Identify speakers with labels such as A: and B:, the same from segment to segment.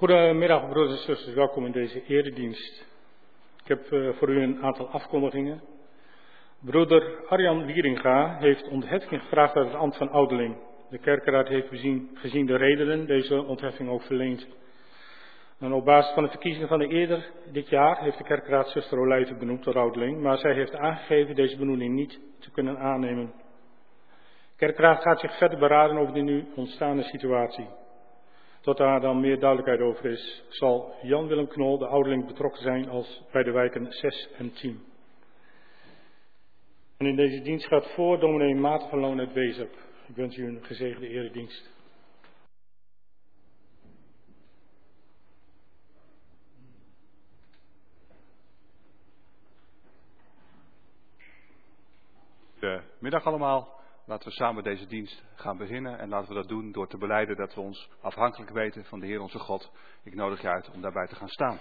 A: Goedemiddag, broeders en zusters. Welkom in deze eredienst. Ik heb uh, voor u een aantal afkondigingen. Broeder Arjan Wieringa heeft ontheffing gevraagd uit het ambt van ouderling. De kerkenraad heeft gezien, gezien de redenen deze ontheffing ook verleend. En op basis van de verkiezingen van de eerder dit jaar heeft de kerkenraad zuster Olijven benoemd tot ouderling, maar zij heeft aangegeven deze benoeming niet te kunnen aannemen. De kerkenraad gaat zich verder beraden over de nu ontstaande situatie. Tot daar dan meer duidelijkheid over is, zal Jan-Willem Knol, de ouderling, betrokken zijn als bij de wijken 6 en 10. En in deze dienst gaat voor dominee Maarten van Loon uit Wezep. Ik wens u een gezegende eredienst.
B: Goedemiddag allemaal. Laten we samen deze dienst gaan beginnen en laten we dat doen door te beleiden dat we ons afhankelijk weten van de Heer onze God. Ik nodig je uit om daarbij te gaan staan.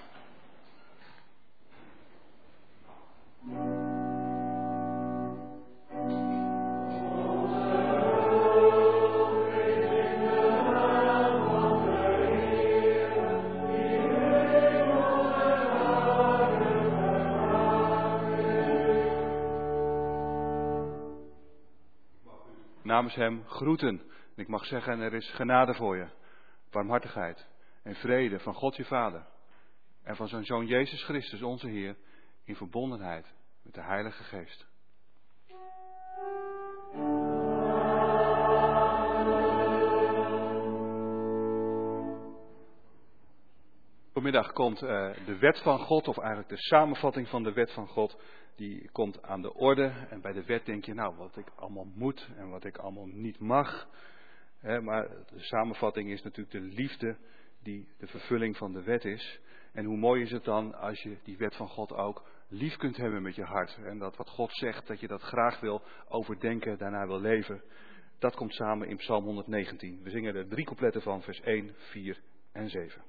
B: Namens hem groeten. En ik mag zeggen, er is genade voor je, barmhartigheid en vrede van God je Vader en van zijn Zoon Jezus Christus, onze Heer, in verbondenheid met de Heilige Geest. Vanmiddag komt uh, de wet van God, of eigenlijk de samenvatting van de wet van God, die komt aan de orde. En bij de wet denk je, nou, wat ik allemaal moet en wat ik allemaal niet mag. maar de samenvatting is natuurlijk de liefde die de vervulling van de wet is. En hoe mooi is het dan als je die wet van God ook lief kunt hebben met je hart. En dat wat God zegt, dat je dat graag wil overdenken, daarna wil leven. Dat komt samen in Psalm 119. We zingen er drie coupletten van, vers 1, 4 en 7.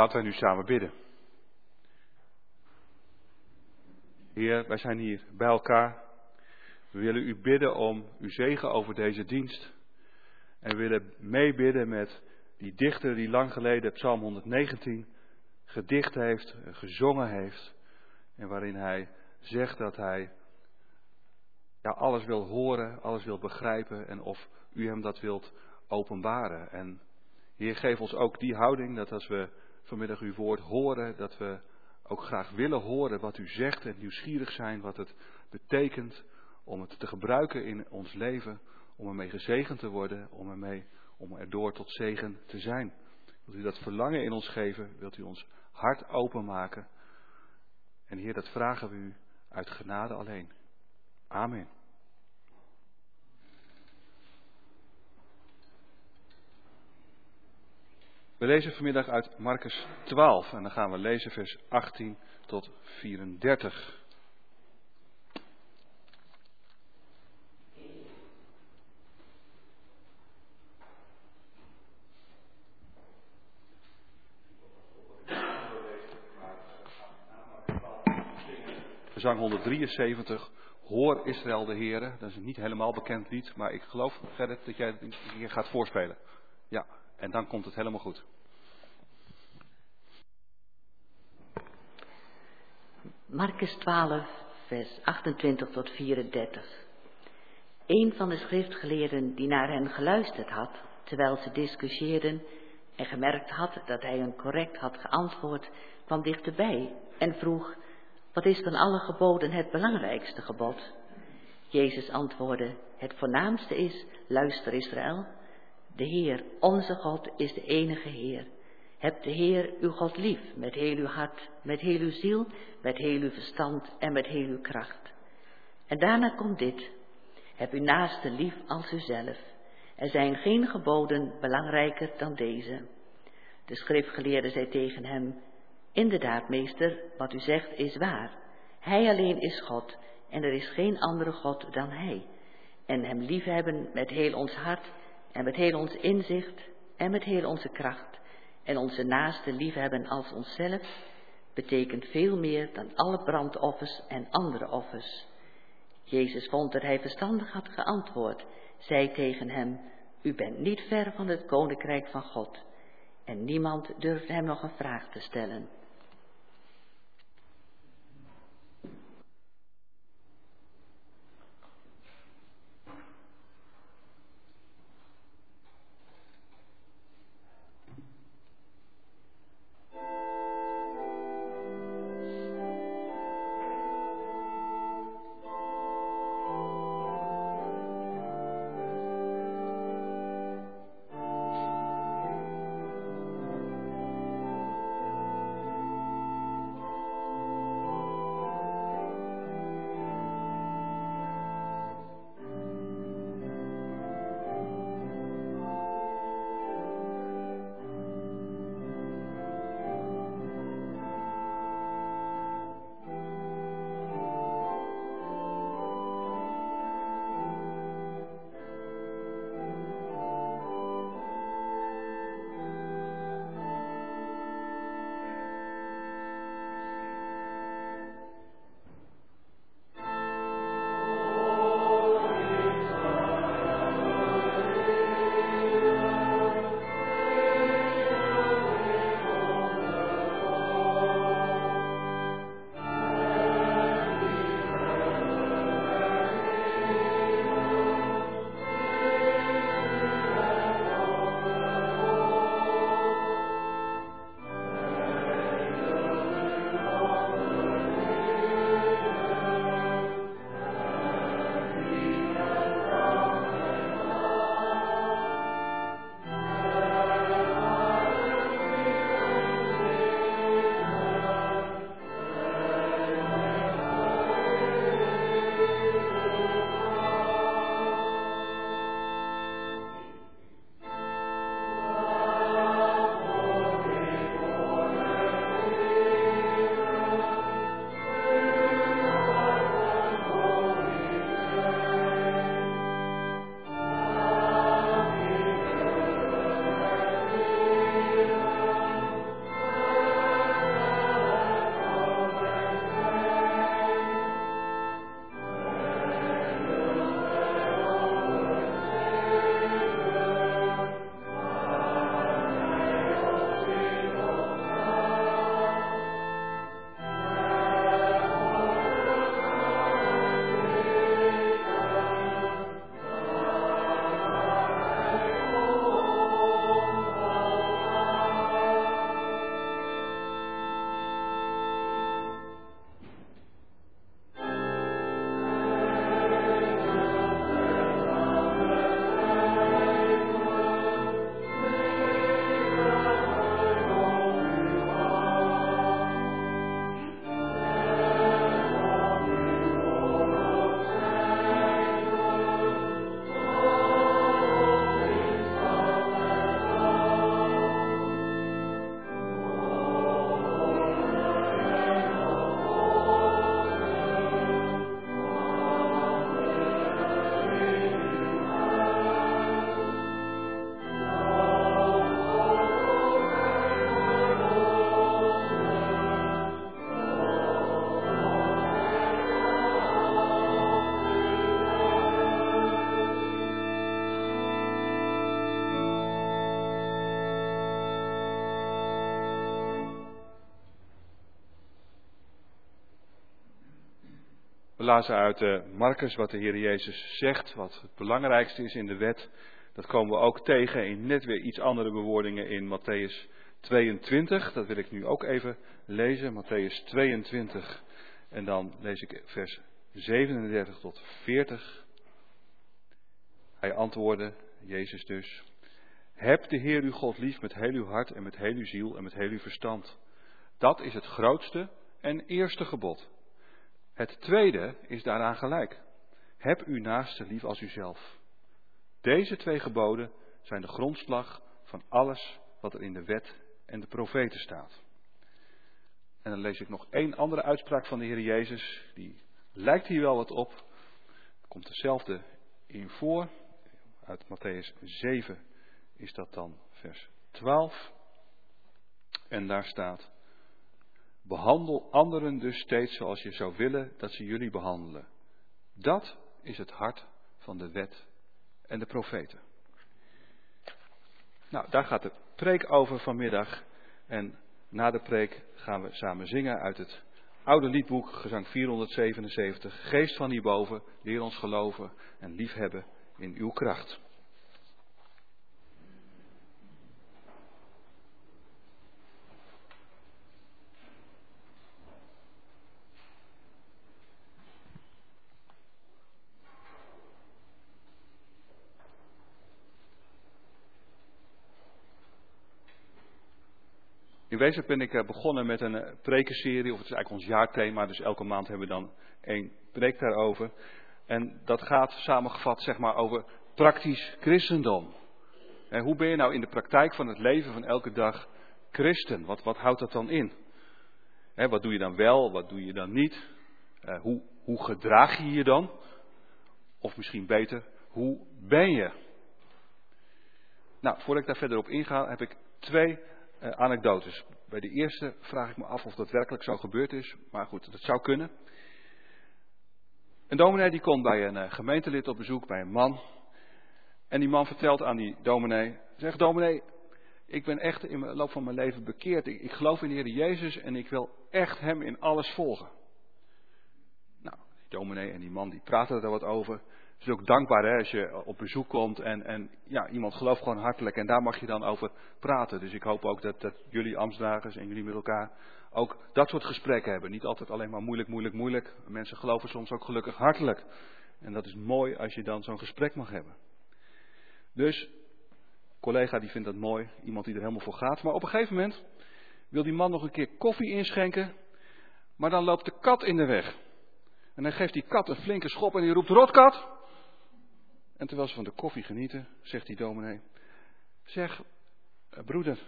B: Laten wij nu samen bidden. Heer, wij zijn hier bij elkaar. We willen u bidden om uw zegen over deze dienst. En willen meebidden met die dichter die lang geleden Psalm 119 gedicht heeft, gezongen heeft. En waarin hij zegt dat hij ja, alles wil horen, alles wil begrijpen en of u hem dat wilt openbaren. En Heer, geef ons ook die houding dat als we vanmiddag uw woord horen, dat we ook graag willen horen wat u zegt en nieuwsgierig zijn wat het betekent om het te gebruiken in ons leven, om ermee gezegend te worden, om ermee, om erdoor tot zegen te zijn. Wilt u dat verlangen in ons geven? Wilt u ons hart openmaken? En Heer, dat vragen we u uit genade alleen. Amen. We lezen vanmiddag uit Marcus 12 en dan gaan we lezen vers 18 tot 34. Zang 173, Hoor Israël de Heere. Dat is een niet helemaal bekend lied, maar ik geloof, Gerrit, dat jij het hier gaat voorspelen. Ja, en dan komt het helemaal goed.
C: Marcus 12, vers 28 tot 34. Een van de schriftgeleerden die naar hen geluisterd had, terwijl ze discussieerden en gemerkt had dat hij hun correct had geantwoord, kwam dichterbij en vroeg, wat is van alle geboden het belangrijkste gebod? Jezus antwoordde, het voornaamste is, luister Israël, de Heer, onze God, is de enige Heer. Heb de Heer uw God lief met heel uw hart, met heel uw ziel, met heel uw verstand en met heel uw kracht. En daarna komt dit. Heb uw naaste lief als uzelf. Er zijn geen geboden belangrijker dan deze. De schriftgeleerde zei tegen hem, Inderdaad, meester, wat u zegt is waar. Hij alleen is God en er is geen andere God dan Hij. En Hem liefhebben met heel ons hart en met heel ons inzicht en met heel onze kracht en onze naaste liefhebben als onszelf, betekent veel meer dan alle brandoffers en andere offers. Jezus vond dat hij verstandig had geantwoord, zei tegen hem, U bent niet ver van het koninkrijk van God. En niemand durfde hem nog een vraag te stellen.
B: Lazen uit uh, Marcus wat de Heer Jezus zegt, wat het belangrijkste is in de wet. Dat komen we ook tegen in net weer iets andere bewoordingen in Matthäus 22. Dat wil ik nu ook even lezen, Matthäus 22. En dan lees ik vers 37 tot 40. Hij antwoordde, Jezus dus, heb de Heer uw God lief met heel uw hart en met heel uw ziel en met heel uw verstand. Dat is het grootste en eerste gebod. Het tweede is daaraan gelijk. Heb uw naaste lief als uzelf. Deze twee geboden zijn de grondslag van alles wat er in de wet en de profeten staat. En dan lees ik nog één andere uitspraak van de Heer Jezus. Die lijkt hier wel wat op. Komt dezelfde in voor. Uit Matthäus 7 is dat dan vers 12. En daar staat. Behandel anderen dus steeds zoals je zou willen dat ze jullie behandelen. Dat is het hart van de wet en de profeten. Nou, daar gaat de preek over vanmiddag. En na de preek gaan we samen zingen uit het oude liedboek, gezang 477. Geest van hierboven, leer ons geloven en liefhebben in uw kracht. Wezen ben ik eh, begonnen met een eh, prekenserie, of het is eigenlijk ons jaarthema, dus elke maand hebben we dan één preek daarover. En dat gaat samengevat zeg maar over praktisch christendom. En hoe ben je nou in de praktijk van het leven van elke dag christen? Wat, wat houdt dat dan in? wat doe je dan wel, wat doe je dan niet? Uh, hoe, hoe gedraag je je dan? Of misschien beter, hoe ben je? Nou, voordat ik daar verder op inga, heb ik twee uh, anekdotes. Bij de eerste vraag ik me af of dat werkelijk zo gebeurd is. Maar goed, dat zou kunnen. Een dominee die komt bij een uh, gemeentelid op bezoek, bij een man. En die man vertelt aan die dominee. Zegt dominee, ik ben echt in de loop van mijn leven bekeerd. Ik, geloof in de Heer Jezus en ik wil echt Hem in alles volgen. Nou, die dominee en die man die praten er wat over. Het is ook dankbaar hè, als je op bezoek komt en, en ja, iemand gelooft gewoon hartelijk en daar mag je dan over praten. Dus ik hoop ook dat, dat jullie ambtsdragers en jullie met elkaar ook dat soort gesprekken hebben. Niet altijd alleen maar moeilijk, moeilijk, moeilijk. Mensen geloven soms ook gelukkig hartelijk. En dat is mooi als je dan zo'n gesprek mag hebben. Dus, collega die vindt dat mooi, iemand die er helemaal voor gaat. Maar op een gegeven moment wil die man nog een keer koffie inschenken, maar dan loopt de kat in de weg. En dan geeft die kat een flinke schop en die roept, rotkat! En terwijl ze van de koffie genieten, zegt die dominee: Zeg, eh, broeder,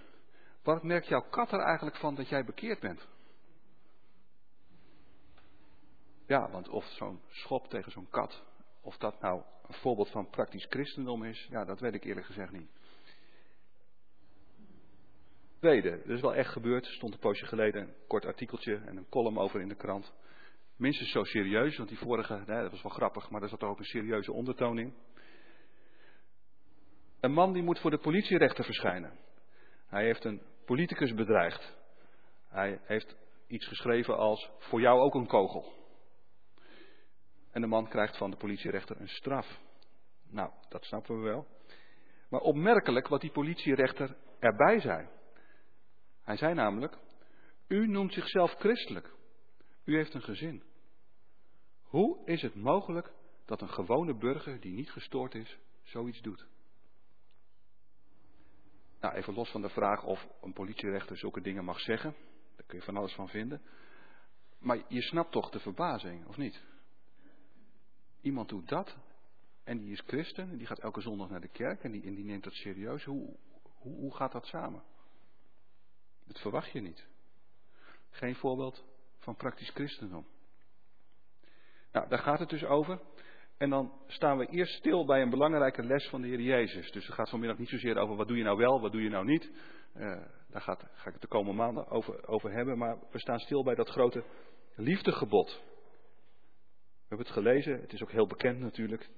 B: wat merkt jouw kat er eigenlijk van dat jij bekeerd bent? Ja, want of zo'n schop tegen zo'n kat, of dat nou een voorbeeld van praktisch christendom is, ja, dat weet ik eerlijk gezegd niet. Tweede, dat is wel echt gebeurd, er stond een poosje geleden een kort artikeltje en een column over in de krant. Minstens zo serieus, want die vorige, dat was wel grappig, maar daar zat er ook een serieuze ondertoon in. Een man die moet voor de politierechter verschijnen. Hij heeft een politicus bedreigd. Hij heeft iets geschreven als voor jou ook een kogel. En de man krijgt van de politierechter een straf. Nou, dat snappen we wel. Maar opmerkelijk wat die politierechter erbij zei. Hij zei namelijk: U noemt zichzelf christelijk. U heeft een gezin. Hoe is het mogelijk dat een gewone burger die niet gestoord is, zoiets doet? Nou, even los van de vraag of een politierechter zulke dingen mag zeggen. Daar kun je van alles van vinden. Maar je snapt toch de verbazing, of niet? Iemand doet dat en die is christen en die gaat elke zondag naar de kerk en die, die neemt dat serieus. Hoe, hoe, hoe gaat dat samen? Dat verwacht je niet. Geen voorbeeld van praktisch christendom. Nou, daar gaat het dus over. En dan staan we eerst stil bij een belangrijke les van de Heer Jezus. Dus het gaat vanmiddag niet zozeer over wat doe je nou wel, wat doe je nou niet. Uh, daar gaat, ga ik het de komende maanden over, over hebben. Maar we staan stil bij dat grote liefdegebod. We hebben het gelezen, het is ook heel bekend natuurlijk.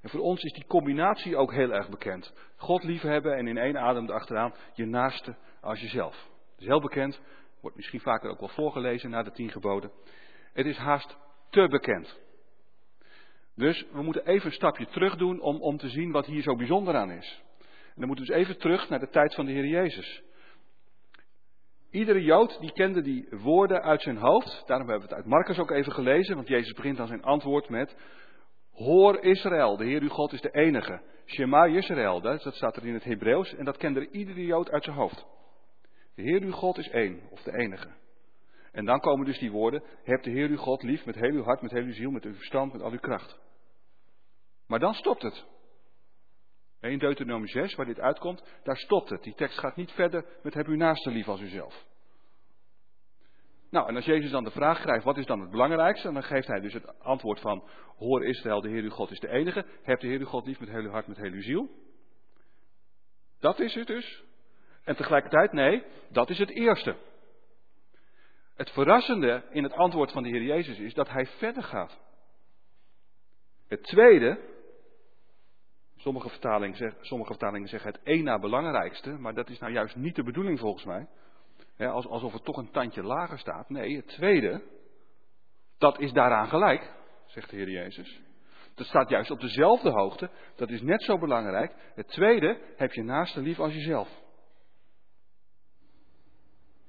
B: En voor ons is die combinatie ook heel erg bekend. God liefhebben en in één adem erachteraan je naaste als jezelf. Het is heel bekend, wordt misschien vaker ook wel voorgelezen na de tien geboden. Het is haast te bekend. Dus we moeten even een stapje terug doen om, om te zien wat hier zo bijzonder aan is. En dan moeten we dus even terug naar de tijd van de Heer Jezus. Iedere Jood die kende die woorden uit zijn hoofd. Daarom hebben we het uit Marcus ook even gelezen. Want Jezus begint aan zijn antwoord met. Hoor Israël, de Heer uw God is de enige. Shema Israël, dat staat er in het Hebreeuws. En dat kende iedere Jood uit zijn hoofd. De Heer uw God is één, of de enige. En dan komen dus die woorden. Heb de Heer uw God lief met heel uw hart, met heel uw ziel, met uw verstand, met al uw kracht. Maar dan stopt het. In Deuteronomie 6, waar dit uitkomt, daar stopt het. Die tekst gaat niet verder met heb uw naaste lief als uzelf. Nou, en als Jezus dan de vraag krijgt, wat is dan het belangrijkste? Dan geeft hij dus het antwoord van, hoor Israël, de Heer uw God is de enige. Heb de Heer uw God lief met heel uw hart, met heel uw ziel. Dat is het dus. En tegelijkertijd, nee, dat is het eerste. Het verrassende in het antwoord van de Heer Jezus is dat hij verder gaat. Het tweede, sommige vertalingen, zeggen, sommige vertalingen het één na belangrijkste, maar dat is nou juist niet de bedoeling volgens mij. alsof het toch een tandje lager staat. Nee, het tweede, dat is daaraan gelijk, zegt de Heer Jezus. Dat staat juist op dezelfde hoogte, dat is net zo belangrijk. Het tweede, heb je naaste lief als jezelf.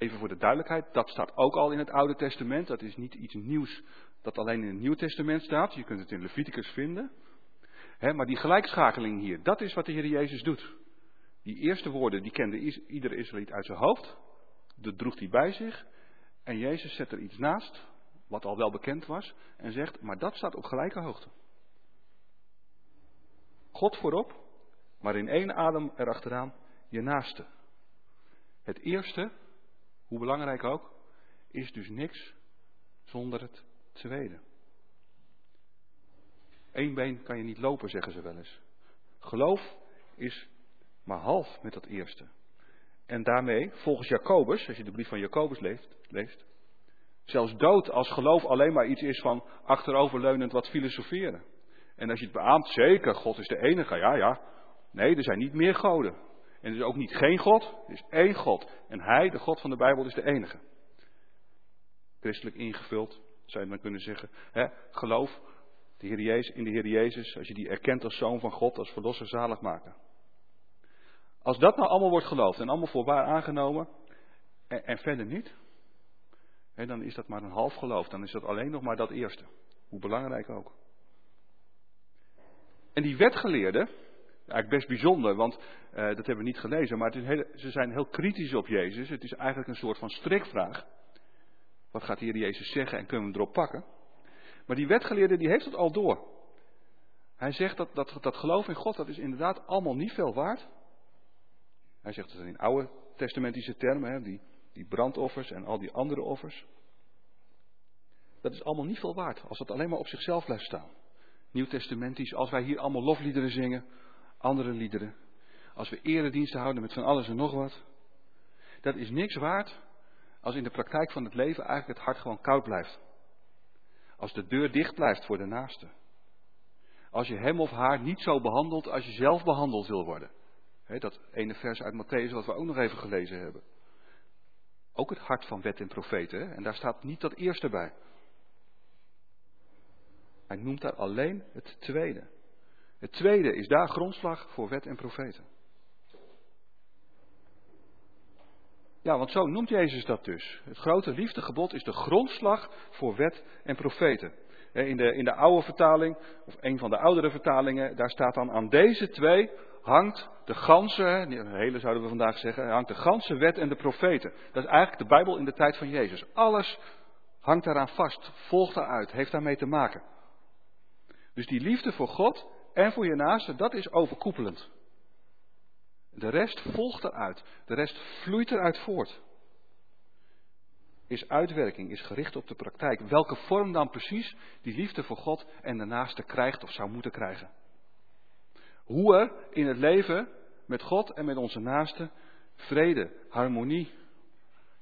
B: Even voor de duidelijkheid, dat staat ook al in het Oude Testament. Dat is niet iets nieuws dat alleen in het Nieuw Testament staat. Je kunt het in Leviticus vinden. maar die gelijkschakeling hier, dat is wat de Heer Jezus doet. Die eerste woorden, die kende ieder Israëliet uit zijn hoofd. Dat droeg hij bij zich. En Jezus zet er iets naast, wat al wel bekend was. En zegt, maar dat staat op gelijke hoogte. God voorop, maar in één adem erachteraan je naaste. Het eerste hoe belangrijk ook, is dus niks zonder het tweede. Eén been kan je niet lopen, zeggen ze wel eens. Geloof is maar half met dat eerste. En daarmee, volgens Jacobus, als je de brief van Jacobus leest, leest zelfs dood als geloof alleen maar iets is van achteroverleunend wat filosoferen. En als je het beaamt, zeker, God is de enige, ja, ja. Nee, er zijn niet meer goden. En er is ook niet geen God, er is één God. En Hij, de God van de Bijbel, is de enige. Christelijk ingevuld, zou je dan kunnen zeggen. Hè? Geloof de Heer Jezus, in de Heer Jezus, als je die erkent als Zoon van God, als Verlosser zalig maken. Als dat nou allemaal wordt geloofd en allemaal voor waar aangenomen, en, en verder niet, hè, dan is dat maar een half geloof. Dan is dat alleen nog maar dat eerste. Hoe belangrijk ook. En die wetgeleerden, eigenlijk best bijzonder, want uh, dat hebben we niet gelezen, maar het is heel, ze zijn heel kritisch op Jezus. Het is eigenlijk een soort van strikvraag. Wat gaat de Heer Jezus zeggen en kunnen we hem erop pakken? Maar die wetgeleerde die heeft het al door. Hij zegt dat, dat, dat geloof in God, dat is inderdaad allemaal niet veel waard. Hij zegt dat in oude testamentische termen, hè, die, die brandoffers en al die andere offers. Dat is allemaal niet veel waard als dat alleen maar op zichzelf blijft staan. Nieuw-testamentisch, als wij hier allemaal lofliederen zingen, andere liederen, als we erediensten houden met van alles en nog wat, dat is niks waard als in de praktijk van het leven eigenlijk het hart gewoon koud blijft. Als de deur dicht blijft voor de naaste. Als je hem of haar niet zo behandelt als je zelf behandeld wil worden. dat ene vers uit Matthäus wat we ook nog even gelezen hebben. Ook het hart van wet en profeten. En daar staat niet dat eerste bij. Hij noemt daar alleen het tweede. Het tweede is daar grondslag voor wet en profeten. Ja, want zo noemt Jezus dat dus. Het grote liefdegebod is de grondslag voor wet en profeten. In de, in de oude vertaling, of een van de oudere vertalingen, daar staat dan aan deze twee hangt de ganse, hele zouden we vandaag zeggen, hangt de ganse wet en de profeten. Dat is eigenlijk de Bijbel in de tijd van Jezus. Alles hangt daaraan vast, volgt daaruit, heeft daarmee te maken. Dus die liefde voor God en voor je naaste, dat is overkoepelend. De rest volgt eruit. De rest vloeit eruit voort. Is uitwerking, is gericht op de praktijk. Welke vorm dan precies die liefde voor God en de naaste krijgt of zou moeten krijgen. Hoe er in het leven met God en met onze naaste vrede, harmonie,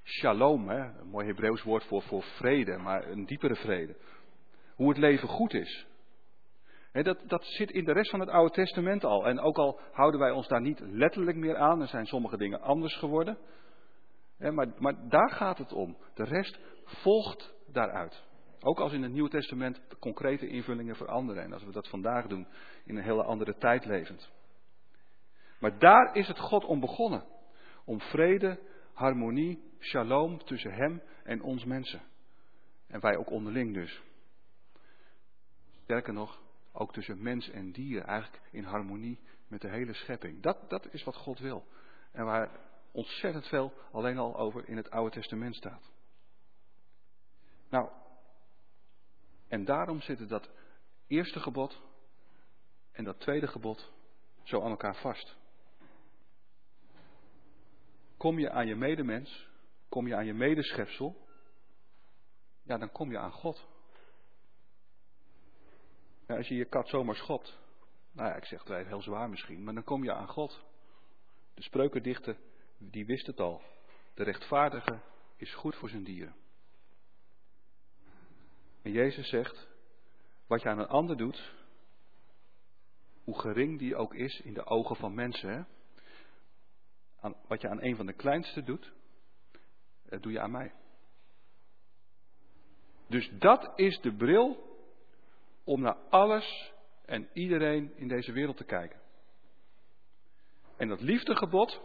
B: shalom, hè, een mooi Hebreeuws woord voor, voor vrede, maar een diepere vrede. Hoe het leven goed is dat, dat zit in de rest van het Oude Testament al. En ook al houden wij ons daar niet letterlijk meer aan, er zijn sommige dingen anders geworden. maar, maar daar gaat het om. De rest volgt daaruit. Ook als in het Nieuwe Testament de concrete invullingen veranderen. En als we dat vandaag doen, in een hele andere tijd levend. Maar daar is het God om begonnen. Om vrede, harmonie, shalom tussen Hem en ons mensen. En wij ook onderling dus. Sterker nog, ook tussen mens en dier, eigenlijk in harmonie met de hele schepping. Dat, dat is wat God wil. En waar ontzettend veel alleen al over in het Oude Testament staat. Nou, en daarom zitten dat eerste gebod en dat tweede gebod zo aan elkaar vast. Kom je aan je medemens, kom je aan je medeschepsel, ja, dan kom je aan God. Als je je kat zomaar schopt, nou ja, ik zeg het heel zwaar misschien, maar dan kom je aan God. De spreukendichter, die wist het al. De rechtvaardige is goed voor zijn dieren. En Jezus zegt, wat je aan een ander doet, hoe gering die ook is in de ogen van mensen? Aan, wat je aan een van de kleinste doet, dat doe je aan mij. Dus dat is de bril om naar alles en iedereen in deze wereld te kijken. En dat liefdegebod,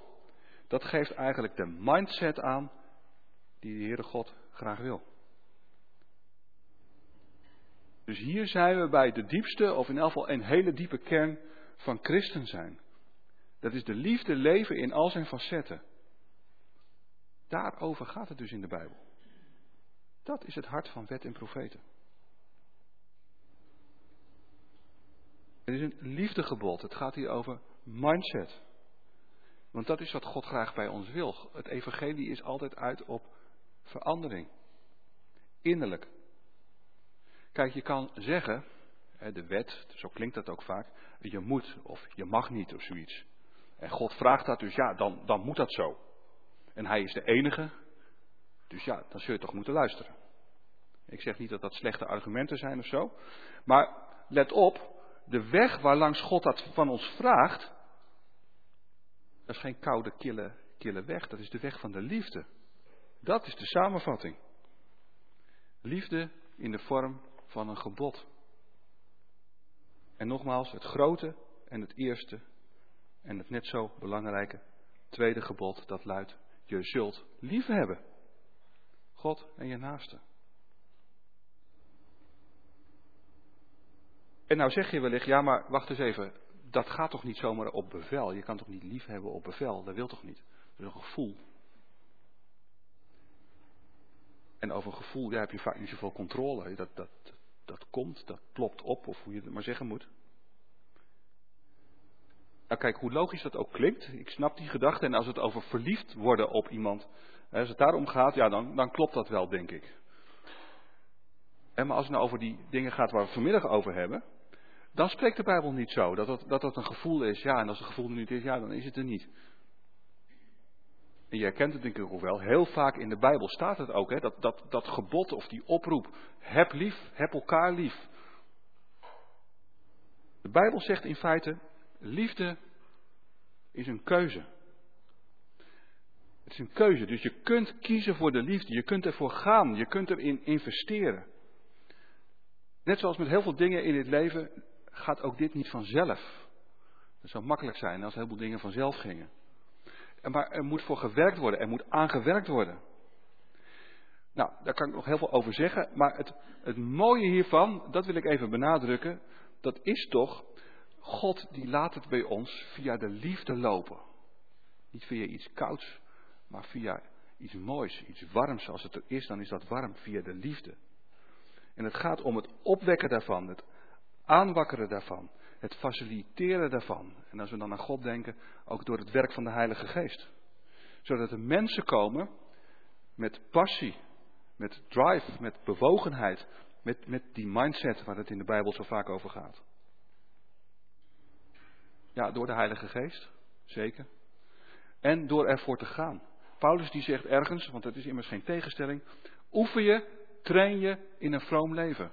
B: dat geeft eigenlijk de mindset aan die de Heere God graag wil. Dus hier zijn we bij de diepste, of in elk geval een hele diepe kern van christen zijn. Dat is de liefde leven in al zijn facetten. Daarover gaat het dus in de Bijbel. Dat is het hart van wet en profeten. Het is een liefdegebod. Het gaat hier over mindset. Want dat is wat God graag bij ons wil. Het evangelie is altijd uit op verandering. Innerlijk. Kijk, je kan zeggen, de wet, zo klinkt dat ook vaak, je moet of je mag niet of zoiets. En God vraagt dat dus, ja, dan, dan moet dat zo. En hij is de enige, dus ja, dan zul je toch moeten luisteren. Ik zeg niet dat dat slechte argumenten zijn of zo. Maar let op, de weg waarlangs God dat van ons vraagt, dat is geen koude, kille, kille weg. Dat is de weg van de liefde. Dat is de samenvatting. Liefde in de vorm van een gebod. En nogmaals, het grote en het eerste en het net zo belangrijke tweede gebod, dat luidt, je zult lief hebben. God en je naaste. En nou zeg je wellicht, ja maar wacht eens even, dat gaat toch niet zomaar op bevel? Je kan toch niet lief hebben op bevel? Dat wil toch niet? Dat is een gevoel. En over een gevoel ja, heb je vaak niet zoveel controle. Dat, dat, dat komt, dat plopt op, of hoe je het maar zeggen moet. Nou kijk, hoe logisch dat ook klinkt, ik snap die gedachte. En als het over verliefd worden op iemand, als het daarom gaat, ja, dan, dan klopt dat wel, denk ik. En maar als het nou over die dingen gaat waar we vanmiddag over hebben, dan spreekt de Bijbel niet zo. Dat dat, dat een gevoel is, ja, en als het gevoel er niet is, ja, dan is het er niet. En jij kent het denk ik ook wel, heel vaak in de Bijbel staat het ook, hè, dat, dat, dat gebod of die oproep, heb lief, heb elkaar lief. De Bijbel zegt in feite, liefde is een keuze. Het is een keuze, dus je kunt kiezen voor de liefde, je kunt ervoor gaan, je kunt erin investeren. Net zoals met heel veel dingen in dit leven gaat ook dit niet vanzelf. Het zou makkelijk zijn als heel veel dingen vanzelf gingen. Maar er moet voor gewerkt worden, er moet aangewerkt worden. Nou, daar kan ik nog heel veel over zeggen, maar het, het mooie hiervan, dat wil ik even benadrukken, dat is toch, God die laat het bij ons via de liefde lopen. Niet via iets kouds, maar via iets moois, iets warms. Als het er is, dan is dat warm via de liefde. En het gaat om het opwekken daarvan, het aanwakkeren daarvan, het faciliteren daarvan. En als we dan aan God denken, ook door het werk van de Heilige Geest. Zodat er mensen komen met passie, met drive, met bewogenheid, met, met die mindset waar het in de Bijbel zo vaak over gaat. Ja, door de Heilige Geest, zeker. En door ervoor te gaan. Paulus die zegt ergens, want het is immers geen tegenstelling, oefen je, train je in een vroom leven.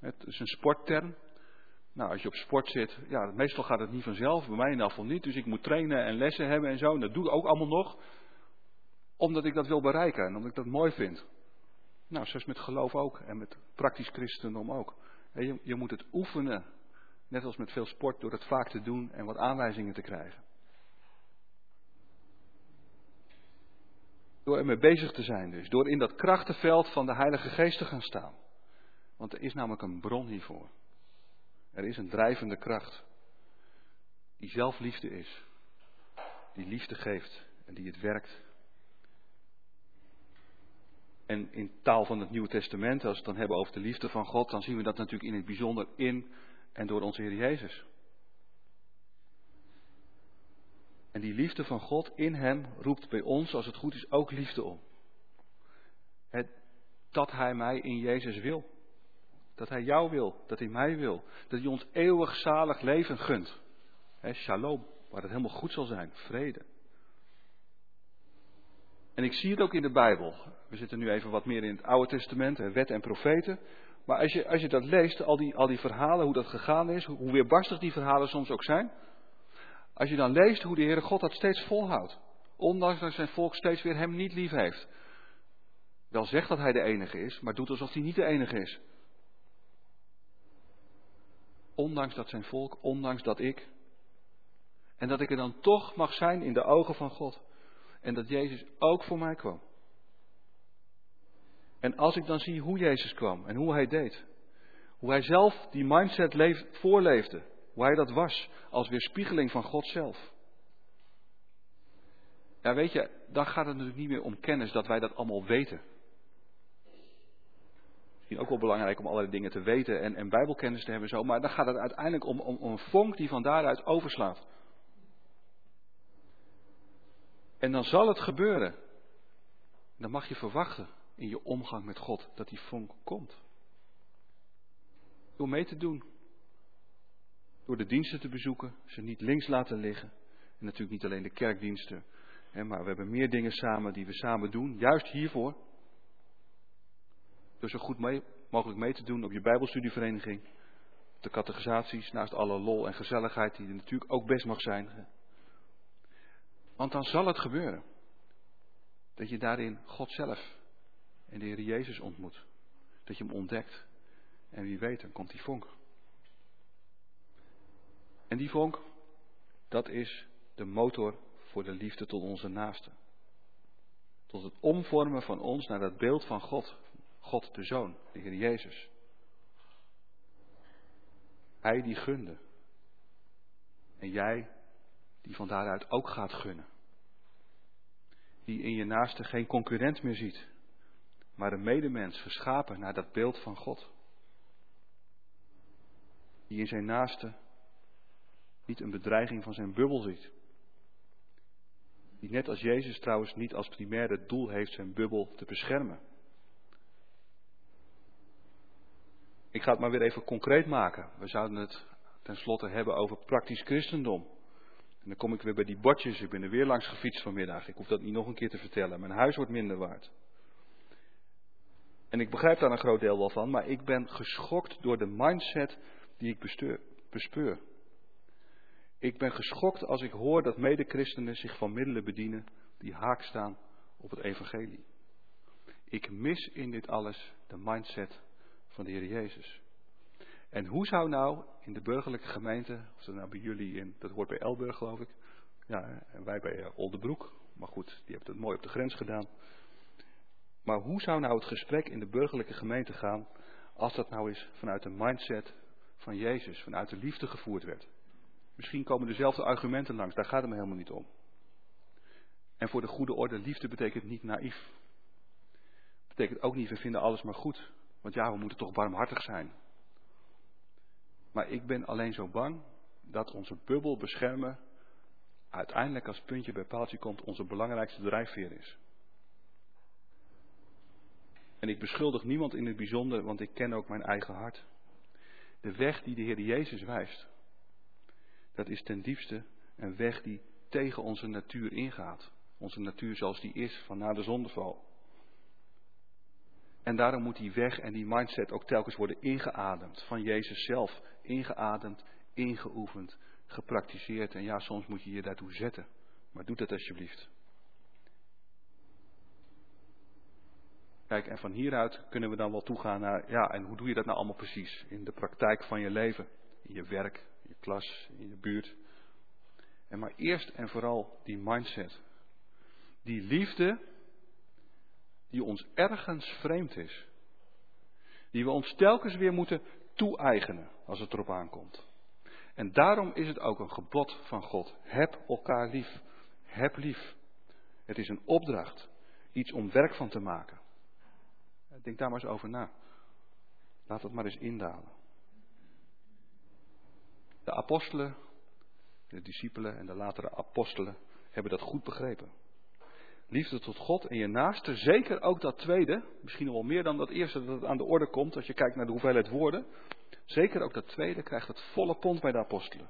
B: Het is een sportterm. Nou, als je op sport zit, ja, meestal gaat het niet vanzelf. Bij mij in geval niet. Dus ik moet trainen en lessen hebben en zo. En dat doe ik ook allemaal nog. Omdat ik dat wil bereiken en omdat ik dat mooi vind. Nou, zoals met geloof ook en met praktisch christendom ook. Je, je moet het oefenen, net als met veel sport, door het vaak te doen en wat aanwijzingen te krijgen. Door ermee bezig te zijn dus. Door in dat krachtenveld van de Heilige Geest te gaan staan. Want er is namelijk een bron hiervoor. Er is een drijvende kracht. Die zelf liefde is. Die liefde geeft en die het werkt. En in taal van het Nieuwe Testament, als we het dan hebben over de liefde van God, dan zien we dat natuurlijk in het bijzonder in en door onze Heer Jezus. En die liefde van God in Hem roept bij ons, als het goed is, ook liefde om. Dat Hij mij in Jezus wil. Dat Hij jou wil, dat Hij mij wil. Dat Hij ons eeuwig zalig leven gunt. He, shalom, waar het helemaal goed zal zijn, vrede. En ik zie het ook in de Bijbel. We zitten nu even wat meer in het Oude Testament, wet en profeten. Maar als je, als je dat leest, al die, al die verhalen, hoe dat gegaan is, hoe weerbarstig die verhalen soms ook zijn. Als je dan leest hoe de Heere God dat steeds volhoudt. Ondanks dat zijn volk steeds weer hem niet lief heeft. Wel zegt dat hij de enige is, maar doet alsof hij niet de enige is. Ondanks dat zijn volk, ondanks dat ik. En dat ik er dan toch mag zijn in de ogen van God. En dat Jezus ook voor mij kwam. En als ik dan zie hoe Jezus kwam en hoe hij deed. Hoe hij zelf die mindset leef, voorleefde. Hoe hij dat was als weerspiegeling van God zelf. Ja, weet je, dan gaat het natuurlijk niet meer om kennis dat wij dat allemaal weten. Misschien ook wel belangrijk om allerlei dingen te weten en, en bijbelkennis te hebben zo. Maar dan gaat het uiteindelijk om, om, om een vonk die van daaruit overslaat. En dan zal het gebeuren. Dan mag je verwachten in je omgang met God dat die vonk komt. Door mee te doen. Door de diensten te bezoeken, ze niet links laten liggen. En natuurlijk niet alleen de kerkdiensten, hè, maar we hebben meer dingen samen die we samen doen, juist hiervoor. Door zo goed mee, mogelijk mee te doen op je Bijbelstudievereniging, de categorisaties, naast alle lol en gezelligheid die natuurlijk ook best mag zijn. Want dan zal het gebeuren. Dat je daarin God zelf en de Heer Jezus ontmoet. Dat je hem ontdekt. En wie weet, dan komt die vonk. En die vonk, dat is de motor voor de liefde tot onze naasten. Tot het omvormen van ons naar dat beeld van God. God de Zoon, de Heer Jezus. Hij die gunde. En jij die van daaruit ook gaat gunnen. Die in je naaste geen concurrent meer ziet, maar een medemens geschapen naar dat beeld van God. Die in zijn naaste niet een bedreiging van zijn bubbel ziet. Die net als Jezus trouwens niet als primaire doel heeft zijn bubbel te beschermen. Ik ga het maar weer even concreet maken. We zouden het tenslotte hebben over praktisch christendom. En dan kom ik weer bij die bordjes. Ik ben er weer langs gefietst vanmiddag. Ik hoef dat niet nog een keer te vertellen. Mijn huis wordt minder waard. En ik begrijp daar een groot deel wel van, maar ik ben geschokt door de mindset die ik bespeur. Ik ben geschokt als ik hoor dat medechristenen zich van middelen bedienen die haak staan op het evangelie. Ik mis in dit alles de mindset van de Heer Jezus. En hoe zou nou in de burgerlijke gemeente, of dat nou bij jullie in, dat hoort bij Elburg geloof ik, ja, en wij bij uh, Oldenbroek, maar goed, die hebben het mooi op de grens gedaan. Maar hoe zou nou het gesprek in de burgerlijke gemeente gaan als dat nou eens vanuit de mindset van Jezus, vanuit de liefde gevoerd werd? Misschien komen dezelfde argumenten langs, daar gaat het me helemaal niet om. En voor de goede orde, liefde betekent niet naïef. Betekent ook niet, we vinden alles maar goed. Want ja, we moeten toch barmhartig zijn. Maar ik ben alleen zo bang dat onze bubbel beschermen uiteindelijk als puntje bij paaltje komt onze belangrijkste drijfveer is. En ik beschuldig niemand in het bijzonder, want ik ken ook mijn eigen hart. De weg die de Heer Jezus wijst, dat is ten diepste een weg die tegen onze natuur ingaat. Onze natuur zoals die is van na de zondeval. En daarom moet die weg en die mindset ook telkens worden ingeademd. Van Jezus zelf. Ingeademd, ingeoefend, gepraktiseerd. En ja, soms moet je je daartoe zetten. Maar doe dat alsjeblieft. Kijk, en van hieruit kunnen we dan wel toegaan naar, ja, en hoe doe je dat nou allemaal precies? In de praktijk van je leven, in je werk, in je klas, in je buurt. En maar eerst en vooral die mindset. Die liefde die ons ergens vreemd is. Die we ons telkens weer moeten toe-eigenen als het erop aankomt. En daarom is het ook een gebod van God. Heb elkaar lief. Heb lief. Het is een opdracht. Iets om werk van te maken. Denk daar maar eens over na. Laat het maar eens indalen. De apostelen, de discipelen en de latere apostelen hebben dat goed begrepen. Liefde tot God en je naaste, zeker ook dat tweede, misschien wel meer dan dat eerste dat het aan de orde komt als je kijkt naar de hoeveelheid woorden. Zeker ook dat tweede krijgt het volle pond bij de apostelen.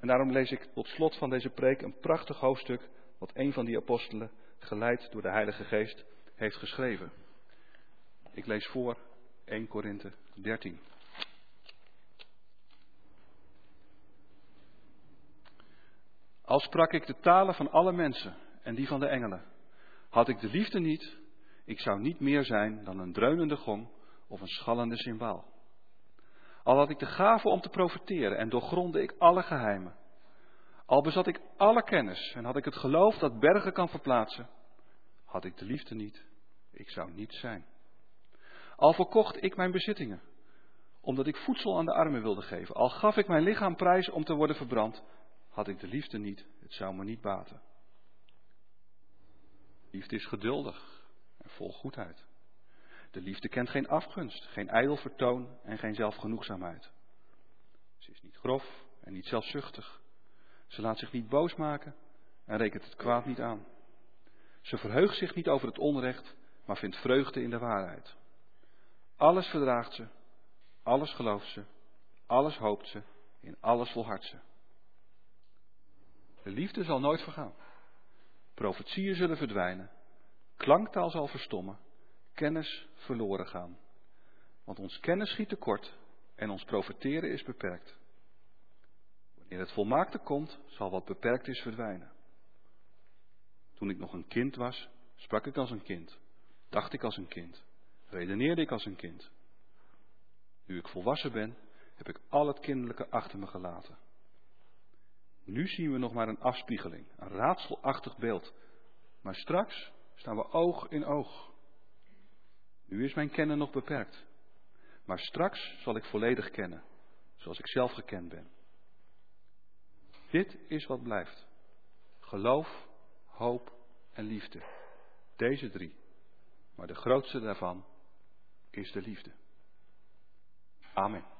B: En daarom lees ik tot slot van deze preek een prachtig hoofdstuk wat een van die apostelen, geleid door de Heilige Geest, heeft geschreven. Ik lees voor 1 Korinthe 13. Al sprak ik de talen van alle mensen en die van de engelen. Had ik de liefde niet, ik zou niet meer zijn dan een dreunende gong of een schallende cymbaal. Al had ik de gave om te profiteren en doorgronde ik alle geheimen. Al bezat ik alle kennis en had ik het geloof dat bergen kan verplaatsen. Had ik de liefde niet, ik zou niet zijn. Al verkocht ik mijn bezittingen, omdat ik voedsel aan de armen wilde geven. Al gaf ik mijn lichaam prijs om te worden verbrand, had ik de liefde niet, het zou me niet baten. Liefde is geduldig en vol goedheid. De liefde kent geen afgunst, geen ijdel vertoon en geen zelfgenoegzaamheid. Ze is niet grof en niet zelfzuchtig. Ze laat zich niet boos maken en rekent het kwaad niet aan. Ze verheugt zich niet over het onrecht, maar vindt vreugde in de waarheid. Alles verdraagt ze, alles gelooft ze, alles hoopt ze, in alles volhardt ze. De liefde zal nooit vergaan. Profetieën zullen verdwijnen, klanktaal zal verstommen, kennis verloren gaan. Want ons kennis schiet tekort en ons profeteren is beperkt. Wanneer het volmaakte komt, zal wat beperkt is verdwijnen. Toen ik nog een kind was, sprak ik als een kind, dacht ik als een kind, redeneerde ik als een kind. Nu ik volwassen ben, heb ik al het kinderlijke achter me gelaten. Nu zien we nog maar een afspiegeling, een raadselachtig beeld. Maar straks staan we oog in oog. Nu is mijn kennen nog beperkt. Maar straks zal ik volledig kennen, zoals ik zelf gekend ben. Dit is wat blijft. Geloof, hoop en liefde. Deze drie. Maar de grootste daarvan is de liefde. Amen.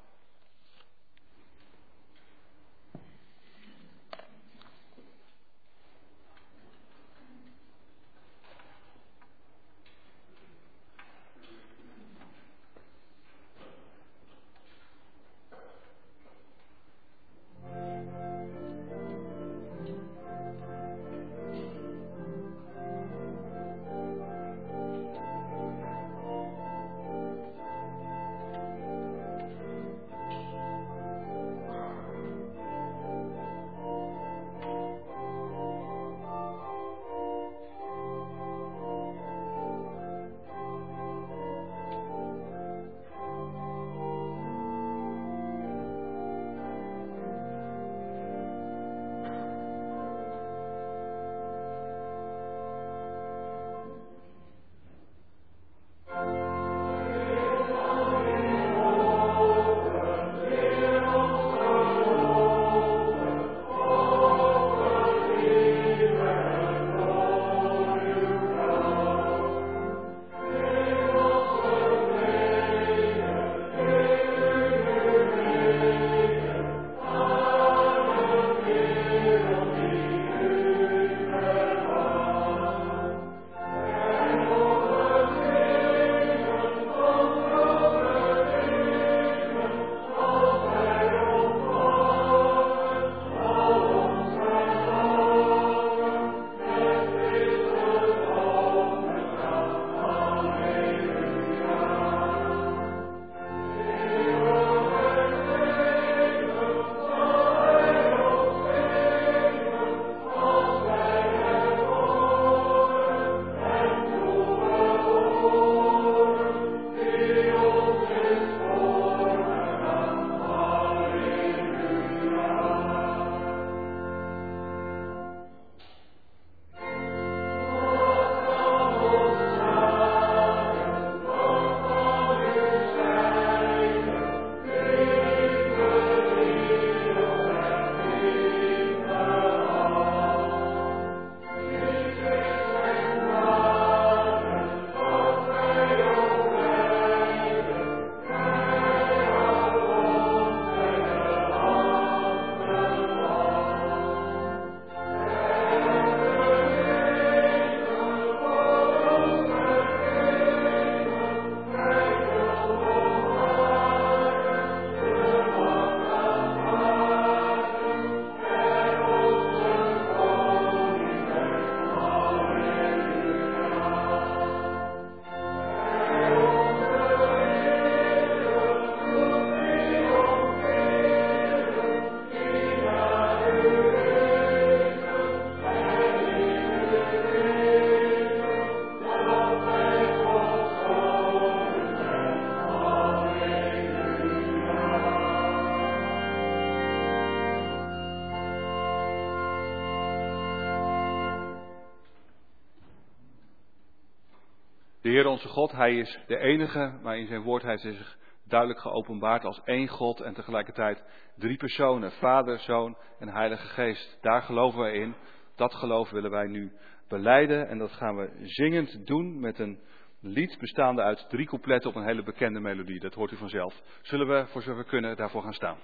B: Heer onze God, Hij is de enige, maar in zijn woord heeft Hij zich duidelijk geopenbaard als één God en tegelijkertijd drie personen, Vader, Zoon en Heilige Geest. Daar geloven wij in. Dat geloof willen wij nu beleiden en dat gaan we zingend doen met een lied bestaande uit drie coupletten op een hele bekende melodie. Dat hoort u vanzelf. Zullen we, voor zover we kunnen, daarvoor gaan staan?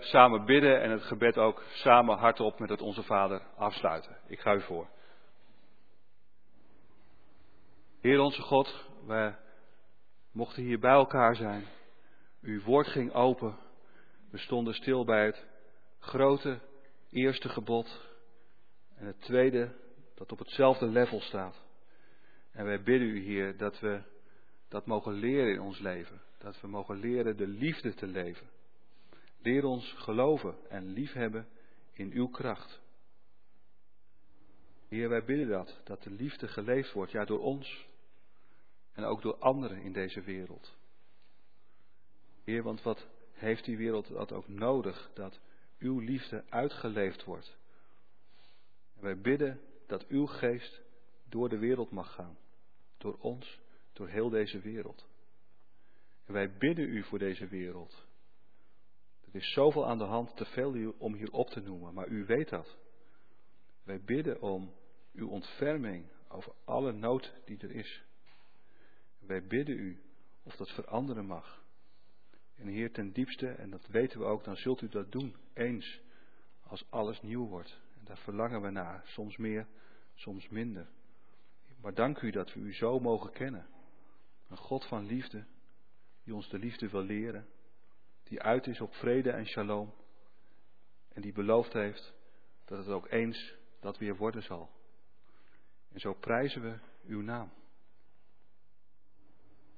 B: Samen bidden en het gebed ook samen hardop met het Onze Vader afsluiten. Ik ga u voor. Heer onze God, wij mochten hier bij elkaar zijn. Uw woord ging open. We stonden stil bij het grote eerste gebod en het tweede dat op hetzelfde level staat. En wij bidden u, Heer, dat we dat mogen leren in ons leven. Dat we mogen leren de liefde te leven. Leer ons geloven en liefhebben in uw kracht. Heer, wij bidden dat, dat de liefde geleefd wordt, ja door ons en ook door anderen in deze wereld. Heer, want wat heeft die wereld dat ook nodig, dat uw liefde uitgeleefd wordt. En wij bidden dat uw geest door de wereld mag gaan, door ons, door heel deze wereld. En wij bidden u voor deze wereld. Er is zoveel aan de hand, te veel om hier op te noemen, maar u weet dat. Wij bidden om uw ontferming over alle nood die er is. Wij bidden u of dat veranderen mag. En Heer, ten diepste, en dat weten we ook, dan zult u dat doen, eens, als alles nieuw wordt. En daar verlangen we naar, soms meer, soms minder. Maar dank u dat we u zo mogen kennen. Een God van liefde, die ons de liefde wil leren die uit is op vrede en shalom. En die beloofd heeft dat het ook eens dat weer worden zal. En zo prijzen we uw naam.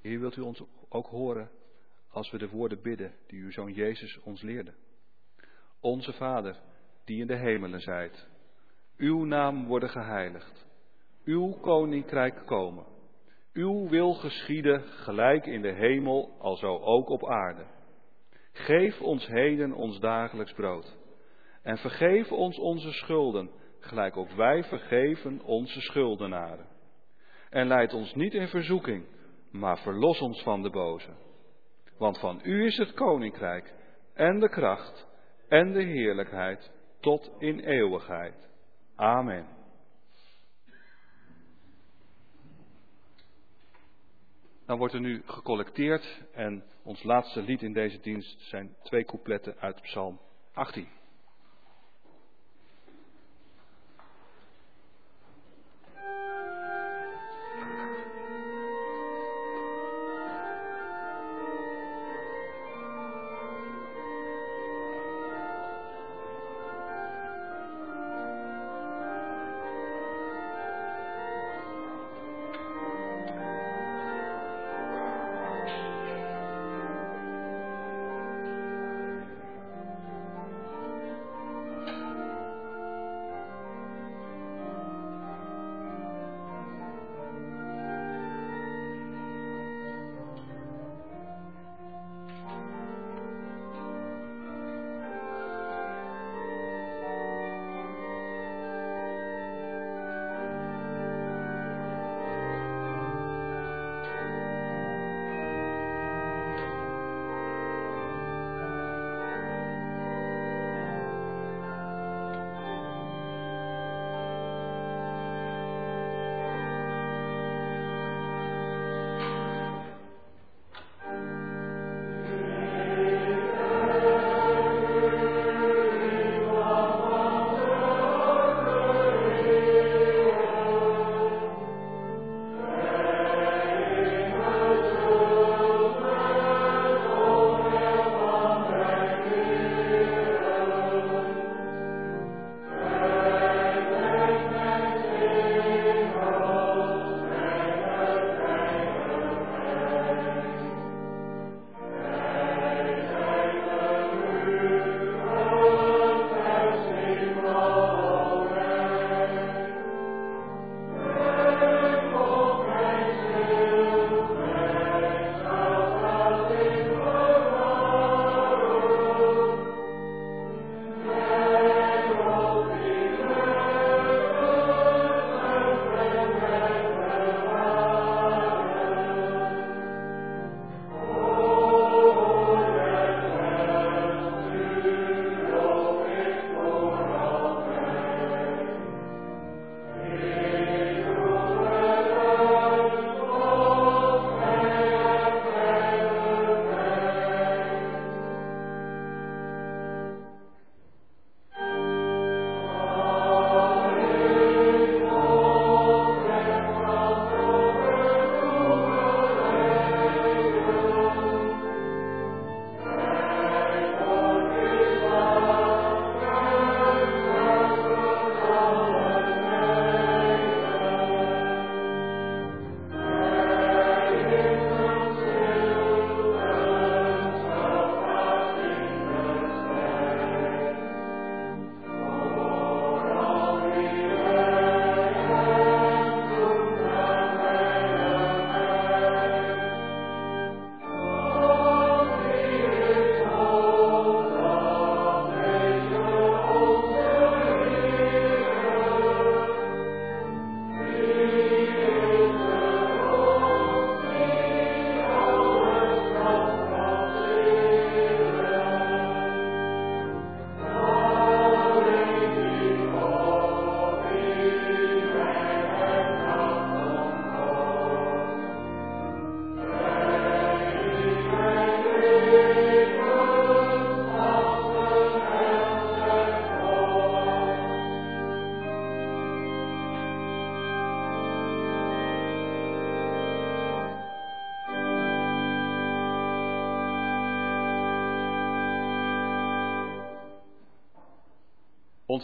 B: Heer, wilt u ons ook horen als we de woorden bidden die uw zoon Jezus ons leerde. Onze Vader, die in de hemelen zijt, uw naam worden geheiligd, uw koninkrijk komen, uw wil geschieden gelijk in de hemel, alzo ook op aarde. Geef ons heden ons dagelijks brood. En vergeef ons onze schulden, gelijk ook wij vergeven onze schuldenaren. En leid ons niet in verzoeking, maar verlos ons van de boze. Want van u is het koninkrijk en de kracht en de heerlijkheid tot in eeuwigheid. Amen. Dan wordt er nu gecollecteerd en ons laatste lied in deze dienst zijn twee coupletten uit Psalm 18.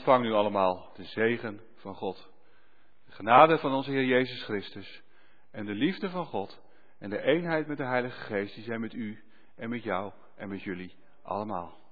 B: Ontvang nu allemaal de zegen van God. De genade van onze Heer Jezus Christus. En de liefde van God. En de eenheid met de Heilige Geest. Die zijn met u en met jou en met jullie allemaal.